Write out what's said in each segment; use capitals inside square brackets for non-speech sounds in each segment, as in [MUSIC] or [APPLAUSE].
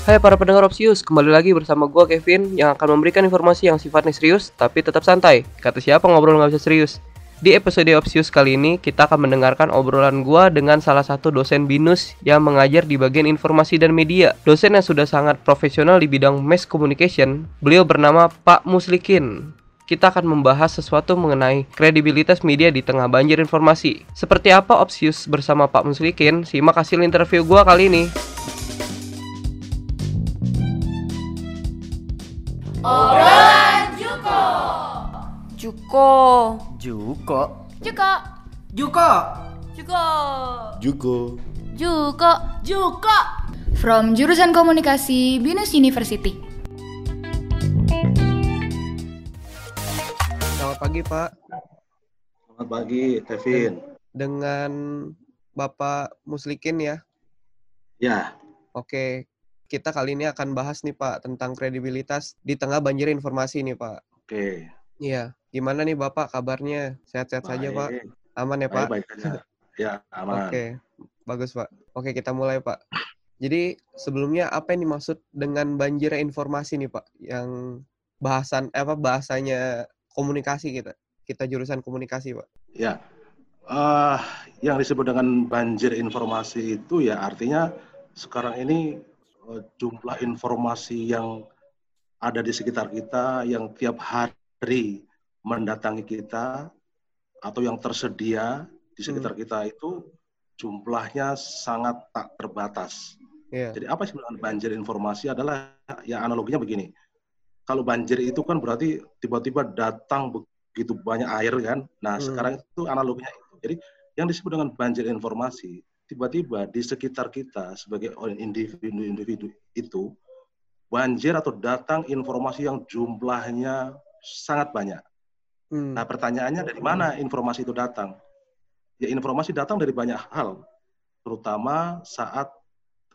Hai para pendengar Opsius, kembali lagi bersama gua Kevin yang akan memberikan informasi yang sifatnya serius tapi tetap santai. Kata siapa ngobrol nggak bisa serius? Di episode Opsius kali ini kita akan mendengarkan obrolan gua dengan salah satu dosen BINUS yang mengajar di bagian informasi dan media. Dosen yang sudah sangat profesional di bidang mass communication, beliau bernama Pak Muslikin kita akan membahas sesuatu mengenai kredibilitas media di tengah banjir informasi. Seperti apa Opsius bersama Pak Muslikin? Simak hasil interview gua kali ini. Obrolan Juko. Juko. Juko. Juko. Juko. Juko. Jugo. Juko. Juko. From jurusan komunikasi Binus University. Selamat pagi Pak. Selamat pagi, Kevin. Dengan Bapak Muslikin ya. Ya, Oke, kita kali ini akan bahas nih Pak tentang kredibilitas di tengah banjir informasi nih Pak. oke. Iya, gimana nih Bapak kabarnya? Sehat-sehat saja Pak? Baik. Aman ya Baik, Pak? baik saja. Ya, aman. Oke, bagus Pak. Oke, kita mulai Pak. Jadi sebelumnya apa yang dimaksud dengan banjir informasi nih Pak? Yang bahasan eh, apa bahasanya komunikasi kita. Kita jurusan komunikasi Pak. Ya, eh, yang disebut dengan banjir informasi itu ya artinya sekarang ini jumlah informasi yang ada di sekitar kita yang tiap hari mendatangi kita atau yang tersedia di sekitar kita itu jumlahnya sangat tak terbatas. Iya. Jadi apa sebenarnya banjir informasi adalah ya analoginya begini. Kalau banjir itu kan berarti tiba-tiba datang begitu banyak air kan. Nah, Hmm. sekarang itu analoginya itu. Jadi yang disebut dengan banjir informasi, tiba-tiba di sekitar kita sebagai individu-individu itu banjir atau datang informasi yang jumlahnya sangat banyak. Hmm. Nah, pertanyaannya dari mana informasi itu datang? Ya, informasi datang dari banyak hal, terutama saat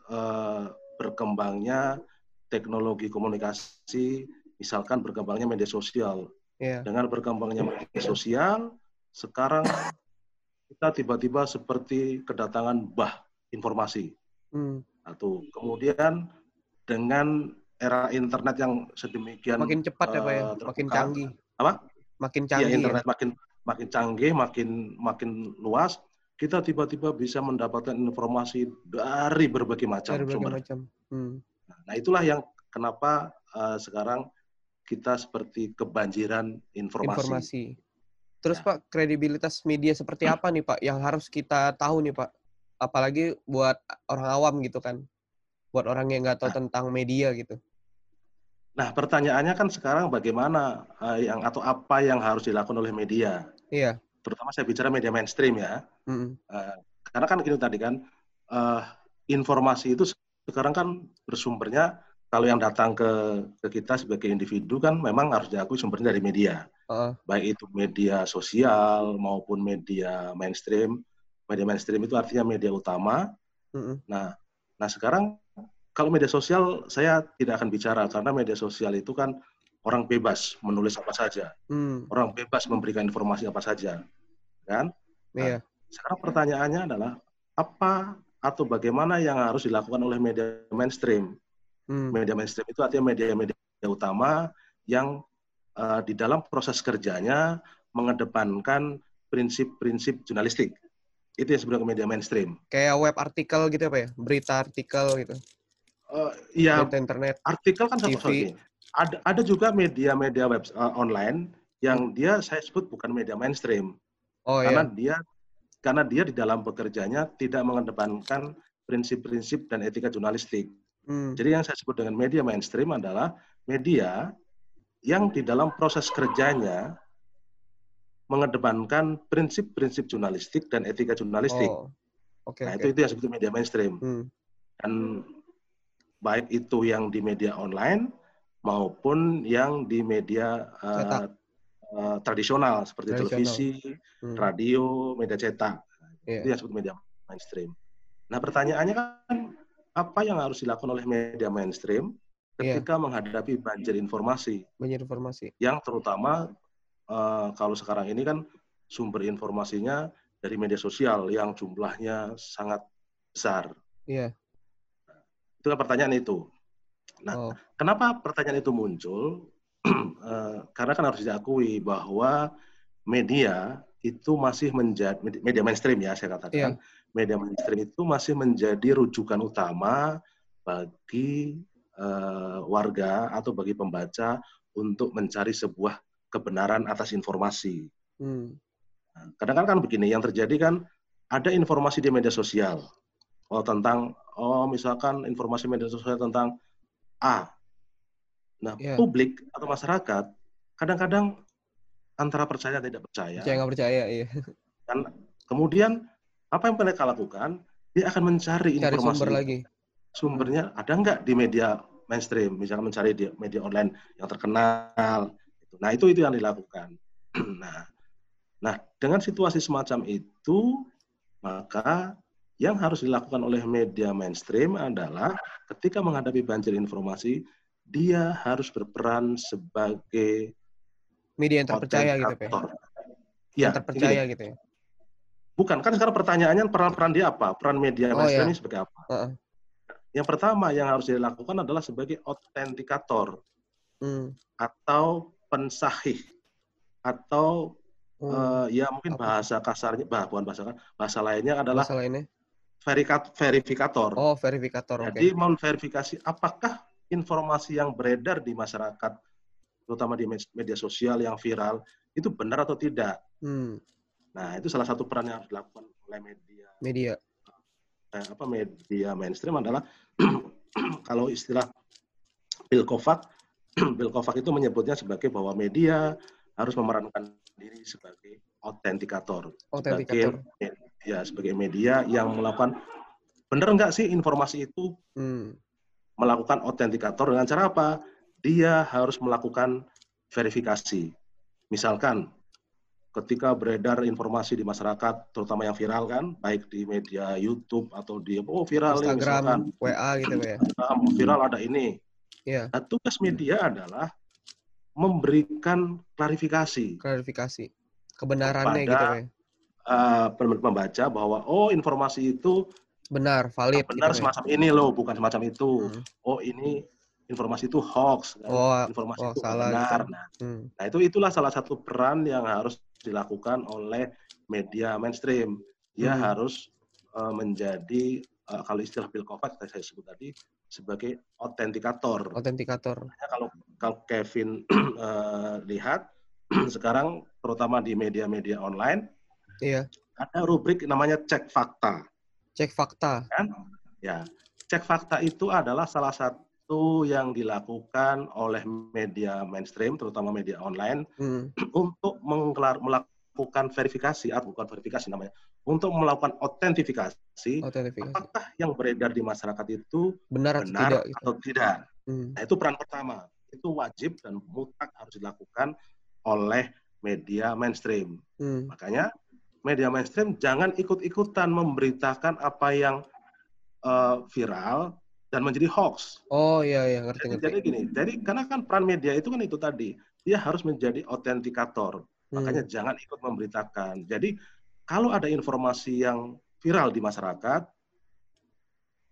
eh, berkembangnya teknologi komunikasi, misalkan berkembangnya media sosial. Iya. Dengan berkembangnya media sosial, sekarang kita tiba-tiba seperti kedatangan bah informasi. Hmm. Atau kemudian dengan era internet yang sedemikian Makin cepat ya Pak ya, eh, makin canggih. Apa? Makin ya, canggih. ya. internet makin makin canggih, makin makin luas, kita tiba-tiba bisa mendapatkan informasi dari berbagai macam Dari berbagai sumber. macam. Hmm. Nah, itulah yang kenapa eh, sekarang kita seperti kebanjiran informasi. informasi. Terus Ya. Pak, kredibilitas media seperti apa nih Pak yang harus kita tahu nih Pak? Apalagi buat orang awam gitu kan. Buat orang yang nggak tahu Nah. tentang media gitu. Nah, pertanyaannya kan sekarang bagaimana eh, yang atau apa yang harus dilakukan oleh media? Iya. Terutama saya bicara media mainstream ya. Mm-mm. Eh, karena kan gini tadi kan eh, informasi itu sekarang kan bersumbernya kalau yang datang ke ke kita sebagai individu kan memang harus diakui sumbernya dari media. Heeh. baik itu media sosial maupun media mainstream. Media mainstream itu artinya media utama. Mm-mm. Nah, nah sekarang kalau media sosial saya tidak akan bicara karena media sosial itu kan orang bebas menulis apa saja, Hmm. orang bebas memberikan informasi apa saja, kan? Iya. Sekarang pertanyaannya adalah apa atau bagaimana yang harus dilakukan oleh media mainstream? Hmm. Media mainstream itu artinya media-media utama yang eh, di dalam proses kerjanya mengedepankan prinsip-prinsip jurnalistik. Itu yang sebenarnya media mainstream. Kayak web artikel gitu Pak ya? Berita artikel gitu. Eh, ya, Berita internet. artikel kan satu sorry. Ada ada juga media-media web eh, online yang dia saya sebut bukan media mainstream Oh karena iya. dia karena dia di dalam pekerjanya tidak mengedepankan prinsip-prinsip dan etika jurnalistik. Hmm. Jadi yang saya sebut dengan media mainstream adalah media yang di dalam proses kerjanya mengedepankan prinsip-prinsip jurnalistik dan etika jurnalistik. Oh. Oke nah, oke. itu itu yang disebut media mainstream. Hmm. Dan baik itu yang di media online maupun yang di media Cetak. eh, tradisional seperti Tradisional. televisi, Hmm. radio, media cetak. Iya. Itu yang disebut media mainstream. Nah, pertanyaannya kan apa yang harus dilakukan oleh media mainstream Iya. ketika menghadapi banjir informasi Banyak informasi. yang terutama eh, kalau sekarang ini kan sumber informasinya dari media sosial yang jumlahnya sangat besar. Iya. Itu kan pertanyaan itu. Nah, Oh, kenapa pertanyaan itu muncul? [CLEARS THROAT] Eh, karena kan harus diakui bahwa media itu masih menjadi media mainstream ya saya katakan. Iya. Media mainstream itu masih menjadi rujukan utama bagi eh, warga atau bagi pembaca untuk mencari sebuah kebenaran atas informasi. hmm, Nah, Kadang-kadang kan begini, yang terjadi kan ada informasi di media sosial. Oh tentang, oh misalkan informasi media sosial tentang A. Nah Iya. publik atau masyarakat kadang-kadang antara percaya dan tidak percaya. percaya nggak percaya, iya. Dan kemudian apa yang mereka lakukan? Dia akan mencari Cari informasi sumber lagi. sumbernya ada nggak di media mainstream, misalkan mencari di media online yang terkenal. Nah itu itu yang dilakukan. [CLEARS THROAT] nah, nah dengan situasi semacam itu maka yang harus dilakukan oleh media mainstream adalah ketika menghadapi banjir informasi dia harus berperan sebagai Media yang terpercaya gitu, autentator. Yang Ya, terpercaya gini. gitu ya. Bukan kan sekarang pertanyaannya peran-peran dia apa? Peran media Oh, mainstream ya. ini sebagai apa? Heeh. Yang pertama yang harus dilakukan adalah sebagai autentikator. Hmm. atau pensahih atau Oh, eh, ya mungkin apa? bahasa kasarnya bah, bukan bahasa bahasa lainnya adalah ini. verikat, verifikator. Oh, verifikator. Jadi memverifikasi apakah informasi yang beredar di masyarakat terutama di media sosial yang viral itu benar atau tidak. Hmm, Nah, itu salah satu peran yang harus dilakukan oleh media media. eh, apa media mainstream adalah [CLEARS THROAT] kalau istilah Bill Kovac, Bill Kovac itu menyebutnya sebagai bahwa media harus memerankan diri sebagai autentikator, Autentikator. sebagai ya sebagai media yang melakukan benar nggak sih informasi itu Hmm. melakukan autentikator dengan cara apa? Dia harus melakukan verifikasi. Misalkan ketika beredar informasi di masyarakat, terutama yang viral kan, baik di media YouTube atau di oh viral nih, misalkan Instagram, WA gitu ya. Instagram, viral ada ini. Iya, Nah, tugas media adalah memberikan klarifikasi klarifikasi. Kebenarannya Kepada- gitu ya. pem- pembaca bahwa oh informasi itu Benar, valid benar gitu ya. semacam ini loh, bukan semacam itu. Hmm. Oh ini informasi itu hoax, kan? Oh, informasi oh, itu salah benar. gitu. Nah, Hmm. Nah, itu itulah salah satu peran yang harus dilakukan oleh media mainstream. Dia Hmm. harus eh, menjadi eh, kalau istilah Bill Kovac yang saya sebut tadi sebagai autentikator. Autentikator. Makanya kalau kalau Kevin [CLEARS THROAT] eh, lihat [CLEARS THROAT] sekarang terutama di media-media online Iya, ada rubrik namanya cek fakta. cek fakta. kan? Ya, cek fakta itu adalah salah satu yang dilakukan oleh media mainstream, terutama media online, Hmm. [CLEARS THROAT] untuk menggelar, melakukan verifikasi, atau bukan verifikasi namanya, untuk melakukan autentifikasi, Autentifikasi. apakah yang beredar di masyarakat itu Benar atau benar tidak gitu. atau tidak. Hmm. Nah, itu peran pertama. Itu wajib dan mutlak harus dilakukan oleh media mainstream. Hmm. Makanya media mainstream jangan ikut-ikutan memberitakan apa yang eh, viral dan menjadi hoax. Oh iya iya ngerti Jadi, ngerti. jadi gini, jadi karena kan peran media itu kan itu tadi, dia harus menjadi autentikator. Hmm. Makanya jangan ikut memberitakan. Jadi kalau ada informasi yang viral di masyarakat,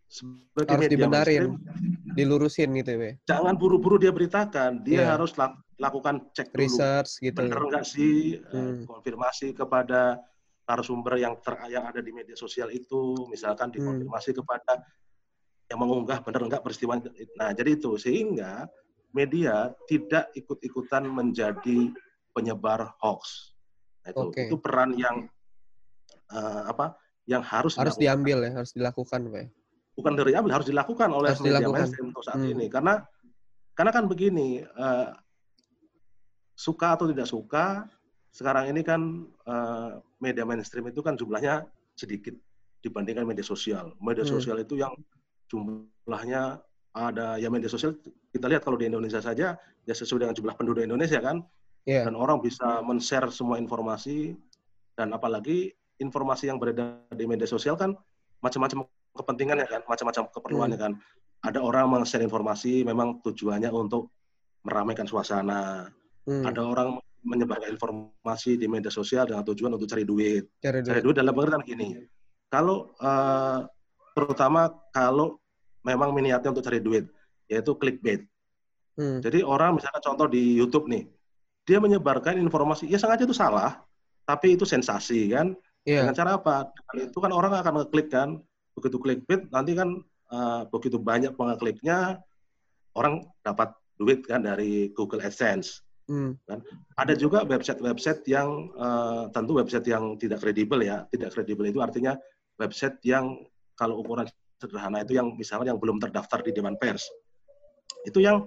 sebagai Harus media dibenarin. mainstream, Dilurusin gitu ya. Jangan buru-buru dia beritakan. Dia Iya. harus lak- lakukan cek dulu. Research gitu. benar nggak sih eh, Hmm. konfirmasi kepada narasumber yang ter, yang ada di media sosial itu misalkan Hmm. dikonfirmasi kepada yang mengunggah benar nggak peristiwa nah jadi itu sehingga media tidak ikut-ikutan menjadi penyebar hoax nah, itu Oke. itu peran yang eh, apa yang harus Harus dilakukan. diambil ya, harus dilakukan Pak. ya. bukan dari ambil harus dilakukan oleh Harus media dilakukan. mainstream untuk saat Hmm. ini karena karena kan begini eh, suka atau tidak suka sekarang ini kan eh, media mainstream itu kan jumlahnya sedikit dibandingkan media sosial media Hmm. sosial itu yang jumlahnya ada ya media sosial kita lihat kalau di Indonesia saja ya sesuai dengan jumlah penduduk Indonesia kan Iya. dan orang bisa men-share semua informasi dan apalagi informasi yang beredar di media sosial kan macam-macam kepentingannya kan, macam-macam keperluannya kan. Ada orang men-share informasi memang tujuannya untuk meramaikan suasana. Hmm. Ada orang menyebarkan informasi di media sosial dengan tujuan untuk cari duit. Cari Cari duit. duit dalam pengertian gini. Kalau eh, terutama kalau memang niatnya untuk cari duit. yaitu clickbait. Hmm. Jadi orang misalkan contoh di YouTube nih, dia menyebarkan informasi, ya sengaja itu salah, tapi itu sensasi kan. Iya. Dengan cara apa? Dengan itu kan orang akan ngeklik kan, begitu clickbait nanti kan eh, begitu banyak pengekliknya, orang dapat duit kan dari Google AdSense. Hmm. Ada juga website-website yang eh, tentu website yang tidak kredibel ya. Tidak kredibel itu artinya website yang kalau ukuran sederhana itu yang misalnya yang belum terdaftar di Dewan Pers. Itu yang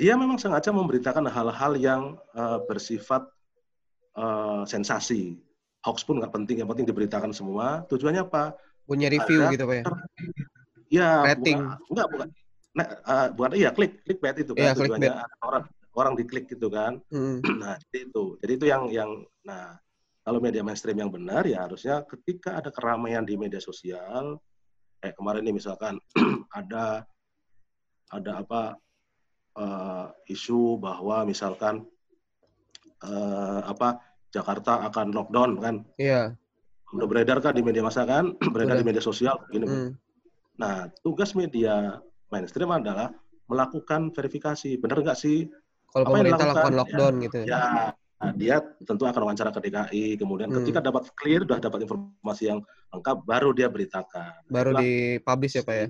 dia memang sengaja memberitakan hal-hal yang eh, bersifat eh, sensasi. Hoax pun nggak penting, yang penting diberitakan semua. Tujuannya apa? Punya review Ada- gitu Pak ya. Ya, Rating. bukan, enggak bukan. Nah, eh, bukan iya klik clickbait itu kan Iya, tujuannya clickbait. orang orang diklik gitu kan. Hmm. [CLEARS THROAT] Nah, jadi itu. Jadi itu yang yang nah, kalau media mainstream yang benar ya harusnya ketika ada keramaian di media sosial kayak kemarin nih misalkan [CLEARS THROAT] ada ada apa eh, isu bahwa misalkan eh, apa Jakarta akan lockdown kan Iya. udah beredar kan di media massa kan [CLEARS THROAT] beredar Udah. di media sosial gini Hmm. nah tugas media mainstream adalah melakukan verifikasi benar nggak sih Kalau pemerintah lakukan lockdown gitu. ya. Nah, dia tentu akan wawancara ke DKI kemudian Hmm. ketika dapat clear sudah dapat informasi yang lengkap baru dia beritakan Baru Itulah, dipublish ya Pak ya.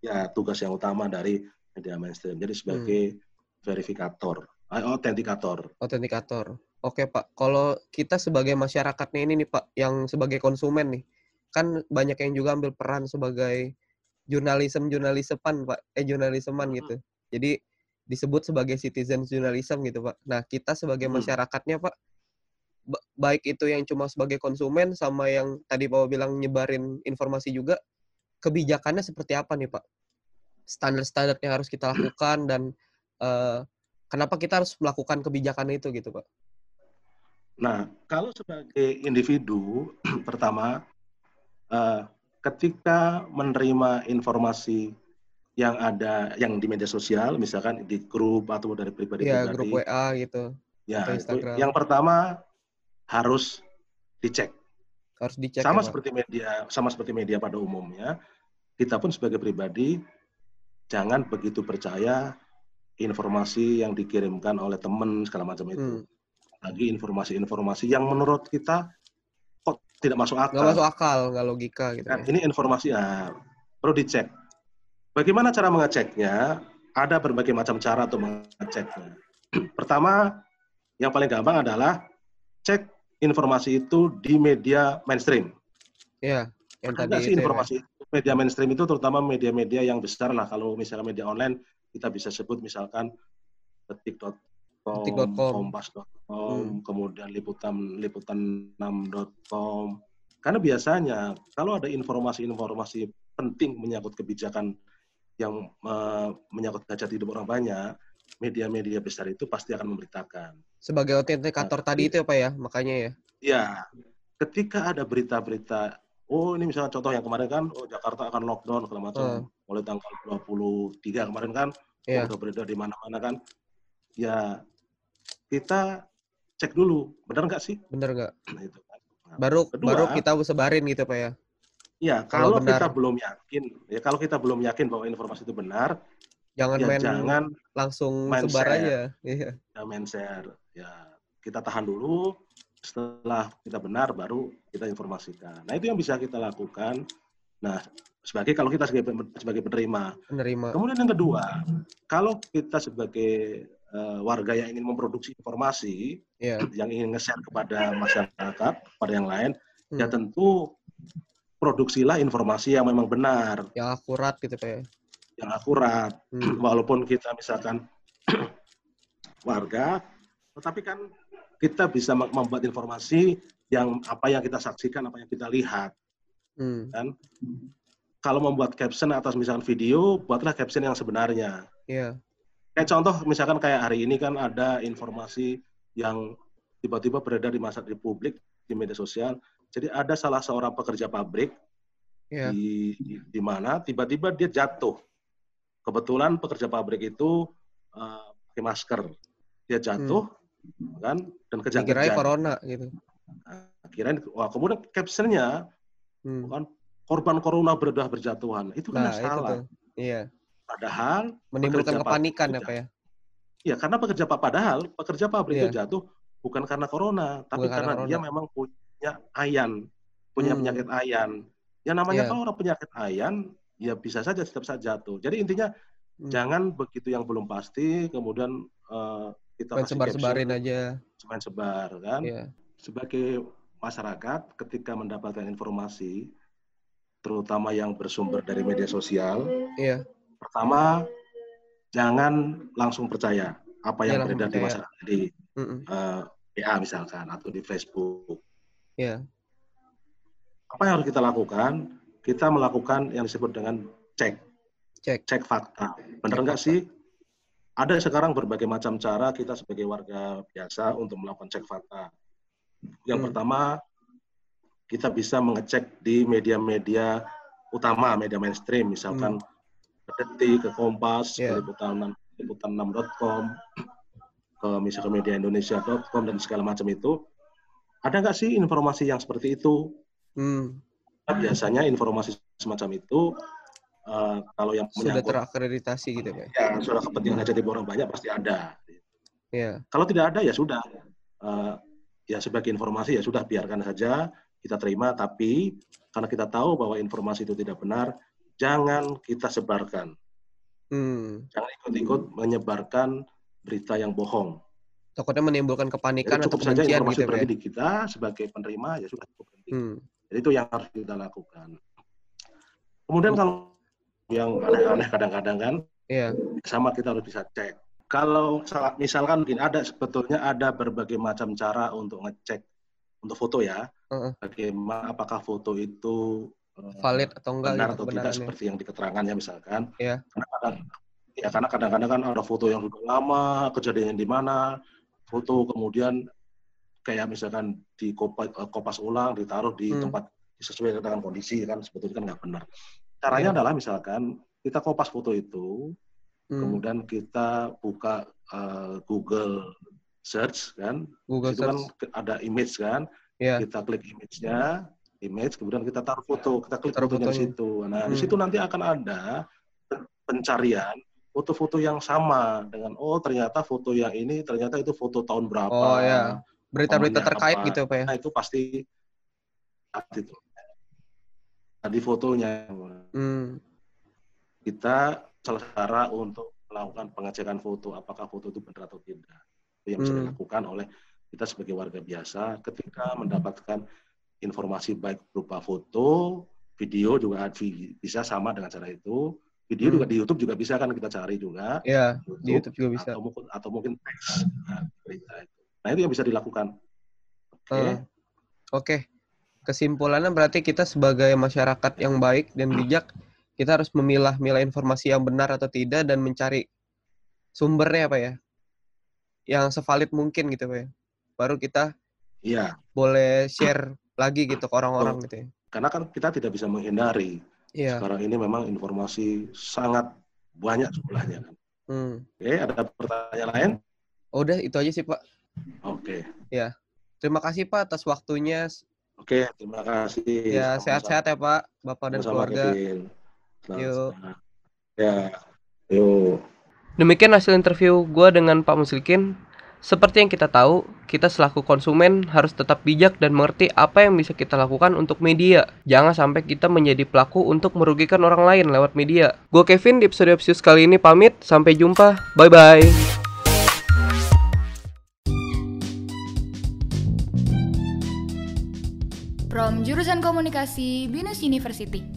ya tugas yang utama dari media mainstream jadi sebagai Hmm. verifikator eh, autentikator Autentikator. Oke Pak, kalau kita sebagai masyarakatnya ini nih Pak, yang sebagai konsumen nih, kan banyak yang juga ambil peran sebagai jurnalisme jurnaliseman Pak, eh jurnaliseman Hmm. gitu. Jadi disebut sebagai citizen journalism gitu Pak. Nah kita sebagai Hmm. masyarakatnya Pak, ba- baik itu yang cuma sebagai konsumen sama yang tadi Pak bilang nyebarin informasi juga, kebijakannya seperti apa nih Pak? Standar-standar yang harus kita lakukan dan eh, kenapa kita harus melakukan kebijakan itu gitu Pak? Nah, kalau sebagai individu, [CLEARS THROAT] pertama, eh, ketika menerima informasi yang ada, yang di media sosial, misalkan di grup atau dari Iya, pribadi-pribadi, grup WA gitu. ya, atau itu Instagram. yang pertama harus dicek. Harus dicek sama ya, seperti media, sama seperti media pada umumnya, kita pun sebagai pribadi jangan begitu percaya informasi yang dikirimkan oleh teman segala macam itu. Hmm. Lagi informasi-informasi yang menurut kita kok tidak masuk akal. Nggak masuk akal, nggak logika gitu. Kan ya. ini informasi ah, perlu dicek. Bagaimana cara mengeceknya? Ada berbagai macam cara untuk mengeceknya. [CLEARS THROAT] Pertama, yang paling gampang adalah cek informasi itu di media mainstream. Iya, yang Ada tadi sih itu ya, informasi media mainstream itu terutama media-media yang besar lah. Kalau misalnya media online kita bisa sebut misalkan detik.com, Detik.com. kompas.com, Hmm. kemudian liputan liputan 6.com. Karena biasanya kalau ada informasi-informasi penting menyangkut kebijakan yang eh, menyangkut hajat hidup orang banyak, media-media besar itu pasti akan memberitakan. Sebagai autentikator Nah, tadi itu ya Pak ya, makanya ya. Ya, ketika ada berita-berita, oh ini misalnya contoh yang kemarin kan, oh Jakarta akan lockdown segala macam, Hmm. mulai tanggal 23 kemarin kan, Iya. udah beredar di mana-mana kan, ya kita cek dulu, benar nggak sih? Bener nggak? Nah, itu kan. Nah, Baru Kedua. baru kita sebarin gitu Pak ya. Ya kalau kalau benar. kita belum yakin, ya kalau kita belum yakin bahwa informasi itu benar, Jangan ya main jangan langsung main sebar share. aja. Iya. ya main share. Ya kita tahan dulu, setelah kita benar baru kita informasikan. Nah itu yang bisa kita lakukan. Nah sebagai kalau kita sebagai sebagai penerima. Penerima. Kemudian yang kedua, kalau kita sebagai eh, warga yang ingin memproduksi informasi, Iya. yang ingin nge-share kepada masyarakat, kepada yang lain, ya Hmm. tentu produksilah informasi yang memang benar, Yang akurat gitu ya. yang akurat. Hmm. Walaupun kita misalkan [CLEARS THROAT] warga, tetapi kan kita bisa mem- membuat informasi yang apa yang kita saksikan, apa yang kita lihat, Hmm. kan? Kalau membuat caption atas misalkan video, buatlah caption yang sebenarnya. Iya. Kayak contoh misalkan kayak hari ini kan ada informasi yang tiba-tiba beredar di masa di publik di media sosial. Jadi ada salah seorang pekerja pabrik Iya. di di mana tiba-tiba dia jatuh. Kebetulan pekerja pabrik itu eh, pakai masker. Dia jatuh kan dan Dikirain kejang-kejang. corona gitu. Nah, Kirain wah kemudian captionnya Hmm. kan korban corona berdah berjatuhan. Itu kan Nah, yang itu salah. tuh. Iya. Padahal Menimbulkan kepanikan apa ya? ya karena pekerja pa- padahal pekerja pabrik itu Iya. jatuh bukan karena corona, tapi Bukan karena karena dia corona. memang punya ayan, punya Hmm. penyakit ayan. Ya namanya Iya. kalau orang penyakit ayan, ya bisa saja tetap saja jatuh. Jadi intinya Hmm. jangan begitu yang belum pasti, kemudian eh, kita Main sebar-sebarin aja. main sebar kan. Iya. Sebagai masyarakat ketika mendapatkan informasi, terutama yang bersumber dari media sosial, Iya. pertama jangan langsung percaya apa yang Jangan beredar di masyarakat di Mm-mm. eh, WA misalkan atau di Facebook. Iya. Apa yang harus kita lakukan? Kita melakukan yang disebut dengan cek, Cek. cek fakta. Benar nggak sih? Ada sekarang berbagai macam cara kita sebagai warga biasa untuk melakukan cek fakta. Yang Hmm. pertama, kita bisa mengecek di media-media utama, media mainstream, misalkan ke Detik, ke Kompas, Iya. ke liputan liputan6.com, ke misalkan mediaindonesia.com dan segala macam itu. Ada nggak sih informasi yang seperti itu? Hmm. Biasanya informasi semacam itu eh, kalau yang Sudah terakreditasi gitu ya. ya sudah kepentingan jadi orang banyak pasti ada. Iya. Kalau tidak ada ya sudah. Eh, ya sebagai informasi ya sudah biarkan saja kita terima. Tapi karena kita tahu bahwa informasi itu tidak benar, jangan kita sebarkan. Hmm. Jangan ikut-ikut menyebarkan berita yang bohong. Takutnya menimbulkan kepanikan Jadi atau cukup saja kebencian informasi gitu ya. di kita sebagai penerima ya sudah cukup penting. Hmm. Jadi itu yang harus kita lakukan. Kemudian kalau yang aneh-aneh kadang-kadang kan Iya. sama kita harus bisa cek. Kalau misalkan mungkin ada sebetulnya ada berbagai macam cara untuk ngecek untuk foto ya. Heeh. Bagaimana apakah foto itu eh, Valid atau enggak benar gitu atau tidak seperti yang di keterangannya misalkan. Iya. Karena kadang ya karena kadang-kadang kan ada foto yang sudah lama, kejadiannya di mana, foto kemudian kayak misalkan di kopas, kopas ulang ditaruh di Hmm. tempat sesuai dengan kondisi kan sebetulnya kan nggak benar. Caranya Iya. adalah misalkan kita kopas foto itu, Hmm. kemudian kita buka eh, Google search kan, Google itu kan Search. ke- ada image kan, Iya. kita klik image-nya, image, kemudian kita taruh foto, kita klik Taruh fotonya di situ. Nah, di Hmm. situ nanti akan ada pen- pencarian foto-foto yang sama dengan oh ternyata foto yang ini ternyata itu foto tahun berapa. Oh ya. Berita-berita terkait apa. gitu Pak ya. Nah, itu pasti itu. Nah, di fotonya Hmm. kita salah cara untuk melakukan pengecekan foto apakah foto itu benar atau tidak itu yang bisa Hmm. dilakukan oleh kita sebagai warga biasa ketika mendapatkan informasi baik berupa foto video juga bisa sama dengan cara itu video Hmm. juga di YouTube juga bisa kan kita cari juga Iya, di YouTube juga bisa. atau mungkin atau mungkin teks nah, nah itu yang bisa dilakukan oke Eh, Oke. Kesimpulannya berarti kita sebagai masyarakat yang baik dan bijak, kita harus memilah-milah informasi yang benar atau tidak dan mencari sumbernya apa ya? Yang sevalid mungkin gitu Pak ya. Baru kita iya boleh share lagi gitu ke orang-orang gitu ya. karena kan kita tidak bisa menghindari Iya. sekarang ini memang informasi sangat banyak jumlahnya kan Hmm. Oke, ada pertanyaan lain? Oh, Udah itu aja sih Pak. Oke, Terima kasih Pak atas waktunya. oke, terima kasih. Ya sehat-sehat ya Pak, Bapak dan Sama-sama, keluarga. Kevin. Selamat Yuk. Ya, yuk. Demikian hasil interview gue dengan Pak Muslikin. Seperti yang kita tahu, kita selaku konsumen harus tetap bijak dan mengerti apa yang bisa kita lakukan untuk media. Jangan sampai kita menjadi pelaku untuk merugikan orang lain lewat media. Gue Kevin di episode Opsius kali ini pamit. Sampai jumpa. Bye-bye. From Jurusan Komunikasi Binus University.